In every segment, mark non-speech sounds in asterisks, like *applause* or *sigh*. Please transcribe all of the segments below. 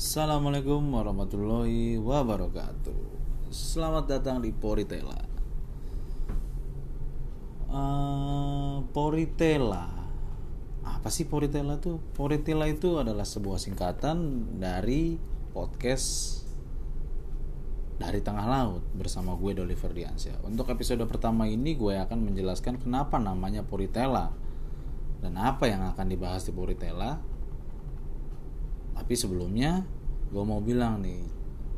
Assalamualaikum warahmatullahi wabarakatuh. Selamat datang di Poritela. Uh, Poritela, apa sih Poritela tuh? Poritela itu adalah sebuah singkatan dari podcast dari tengah laut bersama gue Doliver Diansyah. Untuk episode pertama ini gue akan menjelaskan kenapa namanya Poritela dan apa yang akan dibahas di Poritela tapi sebelumnya gue mau bilang nih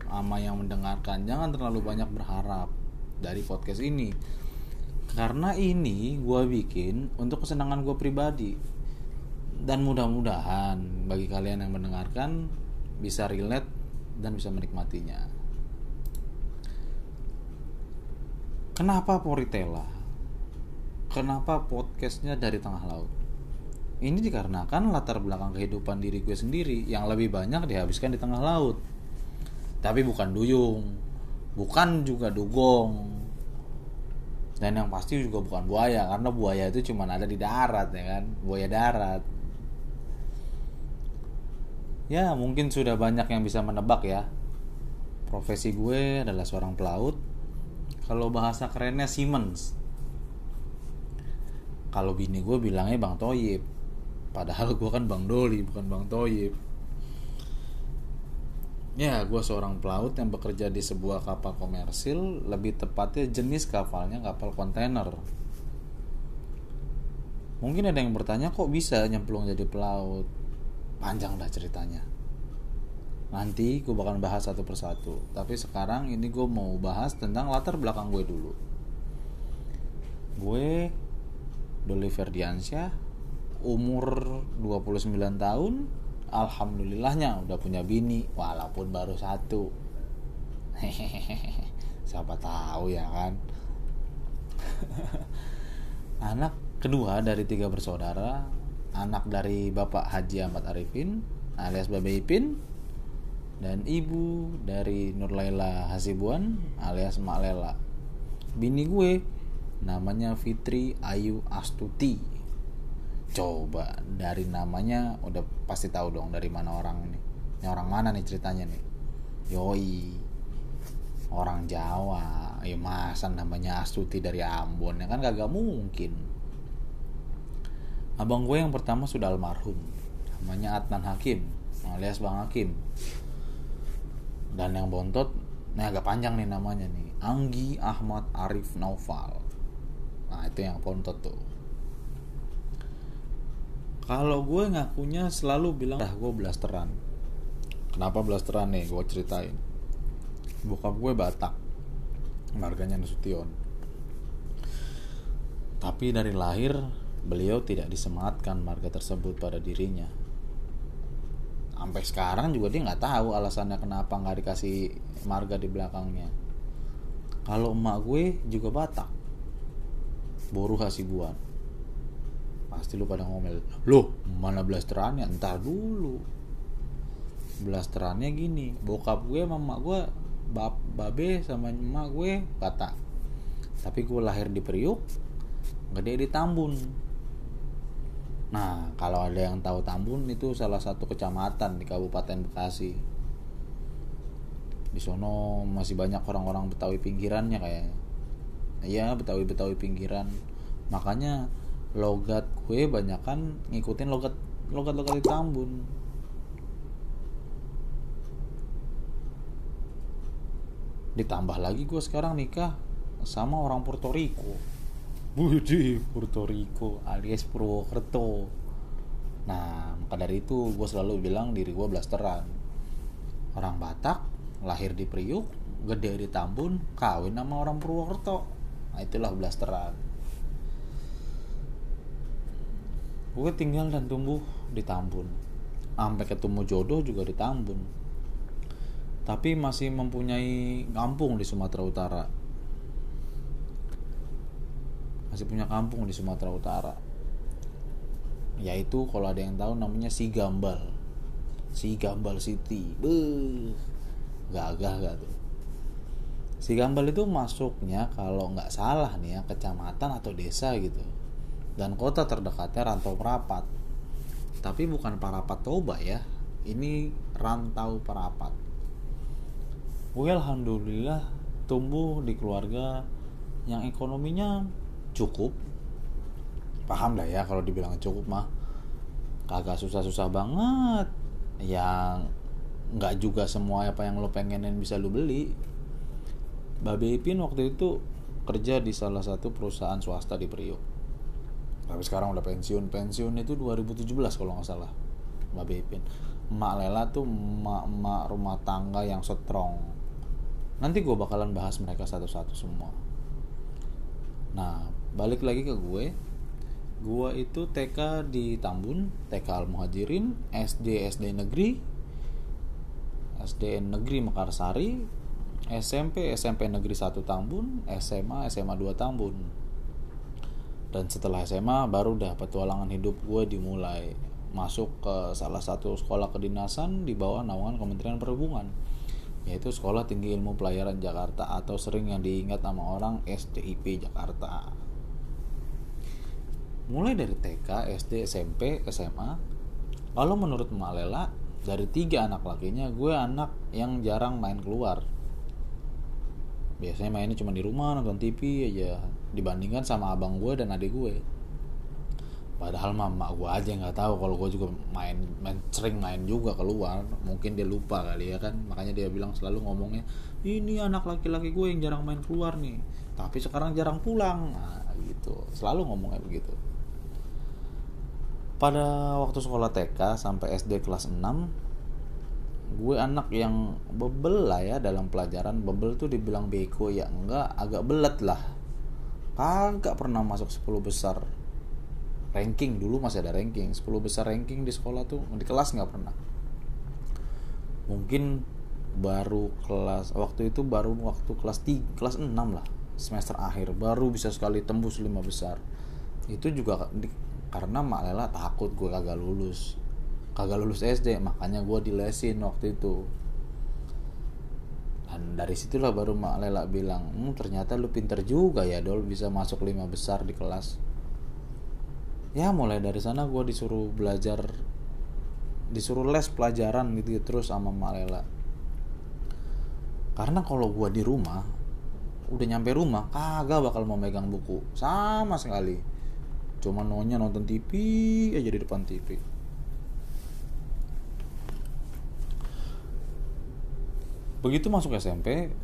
sama yang mendengarkan jangan terlalu banyak berharap dari podcast ini. Karena ini gue bikin untuk kesenangan gue pribadi. Dan mudah-mudahan bagi kalian yang mendengarkan bisa relate dan bisa menikmatinya. Kenapa Poritela kenapa podcastnya dari tengah laut ini dikarenakan latar belakang kehidupan diri gue sendiri yang lebih banyak dihabiskan di tengah laut. Tapi bukan duyung, bukan juga dugong. Dan yang pasti juga bukan buaya karena buaya itu cuma ada di darat ya kan, buaya darat. Ya, mungkin sudah banyak yang bisa menebak ya. Profesi gue adalah seorang pelaut. Kalau bahasa kerennya Siemens. Kalau bini gue bilangnya Bang Toyib padahal gue kan bang Doli bukan bang Toyib. Ya gue seorang pelaut yang bekerja di sebuah kapal komersil lebih tepatnya jenis kapalnya kapal kontainer. Mungkin ada yang bertanya kok bisa nyemplung jadi pelaut? Panjang dah ceritanya. Nanti gue bakal bahas satu persatu. Tapi sekarang ini gue mau bahas tentang latar belakang gue dulu. Gue Doli Ferdiansyah umur 29 tahun alhamdulillahnya udah punya bini walaupun baru satu. *laughs* Siapa tahu ya kan? *laughs* Anak kedua dari tiga bersaudara anak dari Bapak Haji Ahmad Arifin alias Babe Ipin dan ibu dari Nurlaila Hasibuan alias Mak Lela. Bini gue namanya Fitri Ayu Astuti coba dari namanya udah pasti tahu dong dari mana orang ini. Ini orang mana nih ceritanya nih? Yoi orang Jawa. Ya masa namanya Astuti dari Ambon ya kan gak mungkin. Abang gue yang pertama sudah almarhum. Namanya Adnan Hakim alias Bang Hakim. Dan yang bontot ini agak panjang nih namanya nih. Anggi Ahmad Arif Naufal. Nah itu yang bontot tuh kalau gue ngakunya selalu bilang dah gue blasteran. Kenapa blasteran nih? Gue ceritain. Bokap gue Batak. Marganya Nasution. Tapi dari lahir beliau tidak disematkan marga tersebut pada dirinya. Sampai sekarang juga dia nggak tahu alasannya kenapa nggak dikasih marga di belakangnya. Kalau emak gue juga Batak. Boru Hasibuan pasti lu pada ngomel loh mana blasterannya entar dulu. Blasterannya gini bokap gue sama gue bab babe sama emak gue Batak tapi gue lahir di Priuk gede di Tambun. Nah kalau ada yang tahu Tambun itu salah satu kecamatan di Kabupaten Bekasi. Di sono masih banyak orang-orang Betawi pinggirannya kayaknya iya Betawi Betawi pinggiran. Makanya logat gue banyak kan ngikutin logat logat logat di Tambun. Ditambah lagi gue sekarang nikah sama orang Puerto Rico. Budi Puerto Rico. Alias Purwokerto. Nah maka dari itu gue selalu bilang diri gue blasteran. Orang Batak lahir di Priuk gede di Tambun kawin sama orang Purwokerto. Nah itulah blasteran gue tinggal dan tumbuh di Tambun. Sampai ketemu jodoh juga di Tambun. Tapi masih mempunyai kampung di Sumatera Utara. Masih punya kampung di Sumatera Utara. Yaitu kalau ada yang tahu namanya Si Gambal. Si Gambal City Beuh, gagah gak tuh? Si Gambal itu masuknya kalau nggak salah nih ya kecamatan atau desa gitu dan kota terdekatnya Rantau Perapat. Tapi bukan Parapat Toba ya, ini rantau perapat. Gue alhamdulillah tumbuh di keluarga yang ekonominya cukup. Paham lah ya kalau dibilang cukup mah. Kagak susah-susah banget. Yang nggak juga semua apa yang lo pengenin bisa lo beli. Babe Ipin waktu itu kerja di salah satu perusahaan swasta di Priok tapi sekarang udah pensiun. Pensiun itu 2017 kalau nggak salah Babe Ipin Mak Lela tuh emak-emak rumah tangga yang strong nanti gue bakalan bahas mereka satu-satu semua. Nah balik lagi ke gue. Gue itu TK di Tambun TK Al Muhajirin SD SD negeri SD negeri Mekarsari SMP SMP negeri 1 Tambun SMA SMA 2 Tambun dan setelah SMA baru dah petualangan hidup gue dimulai. Masuk ke salah satu sekolah kedinasan di bawah naungan Kementerian Perhubungan yaitu Sekolah Tinggi Ilmu Pelayaran Jakarta atau sering yang diingat nama orang STIP Jakarta. Mulai dari TK, SD, SMP, SMA lalu menurut Mak Lela dari tiga anak lakinya gue anak yang jarang main keluar. Biasanya mainnya cuma di rumah nonton TV aja dibandingkan sama abang gue dan adik gue padahal mama gue aja nggak tahu kalau gue juga main, main sering main juga keluar. Mungkin dia lupa kali ya kan. Makanya dia bilang selalu ngomongnya ini anak laki-laki gue yang jarang main keluar nih. Tapi sekarang jarang pulang. Nah gitu. Selalu ngomongnya begitu. Pada waktu sekolah TK sampai SD kelas 6 gue anak yang bebel lah ya dalam pelajaran. Bebel tuh dibilang beko ya enggak agak belet lah kagak pernah masuk 10 besar ranking. Dulu masih ada ranking. 10 besar ranking di sekolah tuh di kelas nggak pernah. Mungkin baru kelas waktu itu baru waktu kelas 3 kelas 6 lah semester akhir. Baru bisa sekali tembus 5 besar. Itu juga di, karena Mak Lela takut gue kagak lulus. Kagak lulus SD makanya gue dilesin waktu itu dan dari situlah baru Mak Lela bilang hmm, ternyata lu pinter juga ya Dol bisa masuk lima besar di kelas. Ya mulai dari sana gue disuruh belajar disuruh les pelajaran gitu, gitu terus sama Mak Lela. Karena kalau gue di rumah udah nyampe rumah kagak bakal mau megang buku sama sekali. Cuma nonya nonton TV aja di depan TV begitu masuk SMP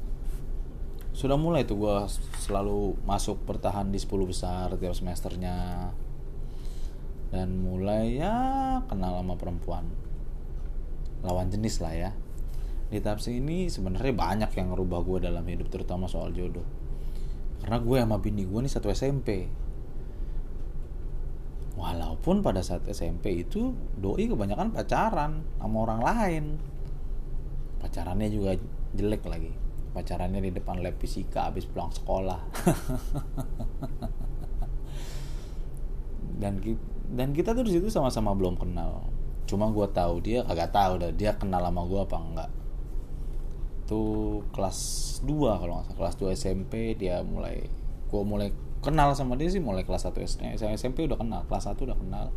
sudah mulai tuh gue selalu masuk bertahan di 10 besar tiap semesternya. Dan mulai ya kenal sama perempuan. Lawan jenis lah ya. Di tahap ini sebenarnya banyak yang ngerubah gue dalam hidup terutama soal jodoh. Karena gue sama bini gue nih satu SMP Walaupun pada saat SMP itu doi kebanyakan pacaran sama orang lain. Pacarannya juga jelek lagi. Pacarannya di depan lab fisika habis pulang sekolah. *laughs* dan dan kita tuh di situ sama-sama belum kenal. Cuma gue tahu dia kagak tahu dah dia kenal sama gue apa enggak. Tuh kelas 2 kalau nggak salah kelas 2 SMP dia mulai gue mulai kenal sama dia sih mulai kelas 1 SD saya SMP udah kenal kelas 1 udah kenal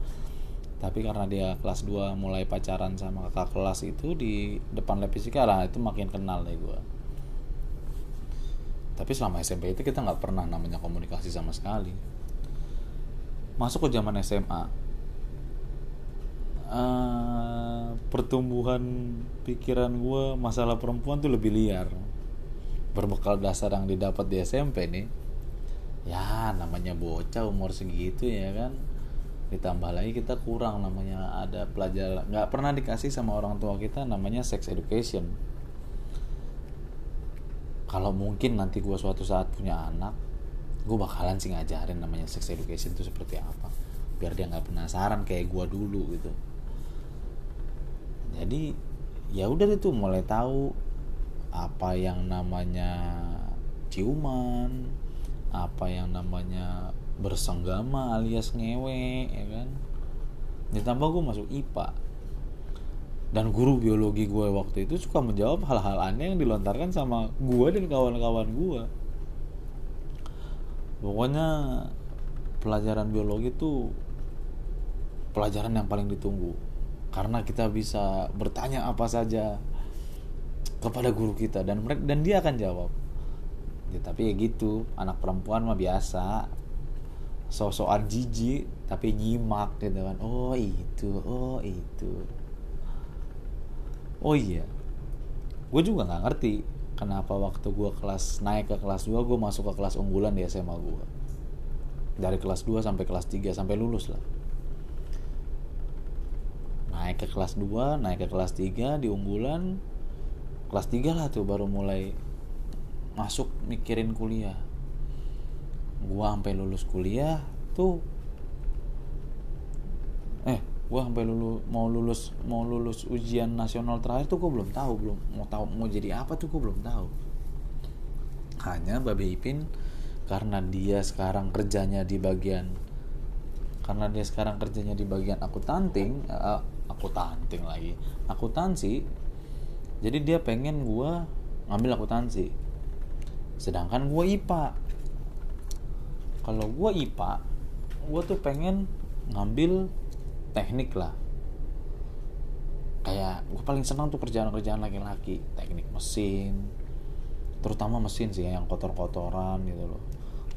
tapi karena dia kelas 2 mulai pacaran sama kakak kelas itu di depan lab fisika lah itu makin kenal deh gue tapi selama SMP itu kita nggak pernah namanya komunikasi sama sekali. Masuk ke zaman SMA uh, eh, pertumbuhan pikiran gue masalah perempuan tuh lebih liar. Berbekal dasar yang didapat di SMP nih ya namanya bocah umur segitu ya kan ditambah lagi kita kurang namanya ada pelajaran nggak pernah dikasih sama orang tua kita namanya sex education. Kalau mungkin nanti gue suatu saat punya anak gue bakalan sih ngajarin namanya sex education itu seperti apa. Biar dia nggak penasaran kayak gue dulu gitu. Jadi ya udah itu mulai tahu apa yang namanya ciuman apa yang namanya bersenggama alias ngewe ya kan? Ditambah gue masuk IPA dan guru biologi gue waktu itu suka menjawab hal-hal aneh yang dilontarkan sama gue dan kawan-kawan gue pokoknya pelajaran biologi itu pelajaran yang paling ditunggu. Karena kita bisa bertanya apa saja kepada guru kita dan mereka dan dia akan jawab. Ya, tapi ya gitu anak perempuan mah biasa sosokan jijik tapi nyimak gitu kan. Oh itu oh itu. Oh iya. Gue juga nggak ngerti kenapa waktu gue kelas naik ke kelas 2 gue masuk ke kelas unggulan di SMA gue dari kelas 2 sampai kelas 3 sampai lulus lah. Naik ke kelas 2 naik ke kelas 3 di unggulan. Kelas 3 lah tuh baru mulai masuk mikirin kuliah gua sampai lulus kuliah tuh eh gua sampai lulus mau lulus mau lulus ujian nasional terakhir tuh gua belum tahu belum mau tahu mau jadi apa tuh gua belum tahu. Hanya Babe Ipin karena dia sekarang kerjanya di bagian karena dia sekarang kerjanya di bagian akuntanting uh, akuntanting lagi akuntansi jadi dia pengen gua ngambil akuntansi. Sedangkan gua IPA kalau gue IPA gue tuh pengen ngambil teknik lah. Kayak gue paling senang tuh kerjaan-kerjaan laki-laki. Teknik mesin terutama mesin sih yang kotor-kotoran gitu loh.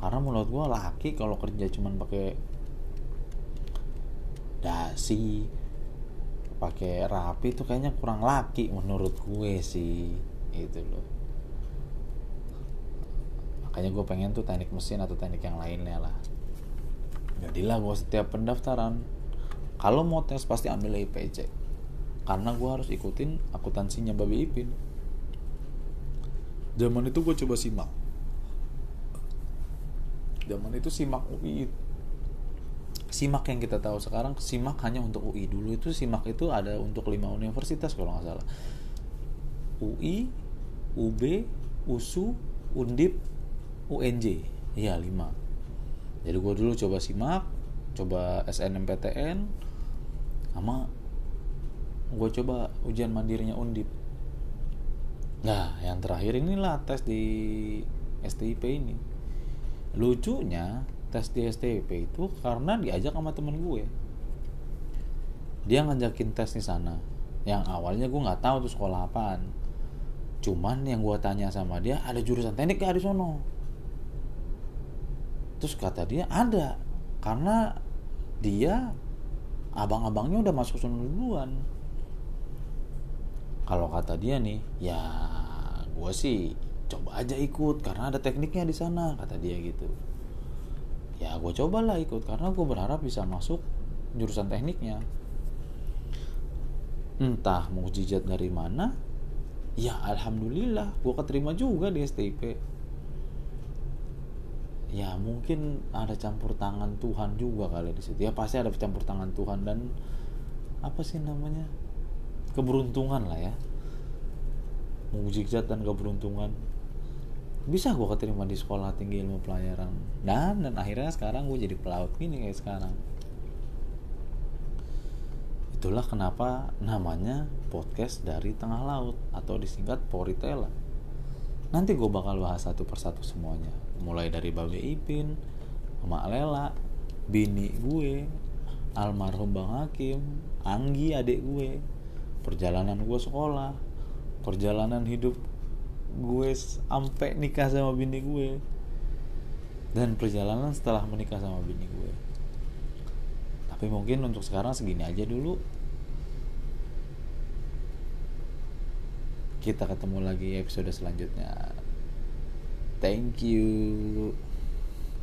Karena menurut gue laki kalau kerja cuman pakai dasi pakai rapi itu kayaknya kurang laki menurut gue sih itu loh makanya gue pengen tuh teknik mesin atau teknik yang lainnya lah. Jadilah gue setiap pendaftaran. Kalau mau tes pasti ambil IPC karena gue harus ikutin akuntansinya babi ipin. Zaman itu gue coba simak. Zaman itu simak UI simak yang kita tahu sekarang simak hanya untuk UI dulu itu simak itu ada untuk lima universitas kalau nggak salah. UI UB USU Undip UNJ iya 5 jadi gue dulu coba simak coba SNMPTN sama gue coba ujian mandirinya undip. Nah yang terakhir inilah tes di STIP ini. Lucunya tes di STIP itu karena diajak sama temen gue. Dia ngajakin tes di sana. Yang awalnya gue nggak tahu tuh sekolah apaan. Cuman yang gue tanya sama dia ada jurusan teknik gak di sono terus kata dia ada karena dia abang-abangnya udah masuk sana duluan. Kalau kata dia nih ya gue sih coba aja ikut karena ada tekniknya di sana kata dia gitu. Ya gue cobalah ikut karena gue berharap bisa masuk jurusan tekniknya. Entah mukjizat dari mana? Ya alhamdulillah gue keterima juga di STIP ya mungkin ada campur tangan Tuhan juga kali di situ. Ya pasti ada campur tangan Tuhan dan apa sih namanya? Keberuntungan lah ya. Mujizat dan keberuntungan. Bisa gue keterima di sekolah tinggi ilmu pelayaran. Dan dan akhirnya sekarang gue jadi pelaut gini kayak sekarang. Itulah kenapa namanya podcast dari tengah laut atau disingkat Poritela. Nanti gue bakal bahas satu persatu semuanya mulai dari Babe Ipin Mak Lela bini gue almarhum Bang Hakim Anggi adik gue perjalanan gue sekolah perjalanan hidup gue sampai nikah sama bini gue dan perjalanan setelah menikah sama bini gue. Tapi mungkin untuk sekarang segini aja dulu. Kita ketemu lagi episode selanjutnya Thank you.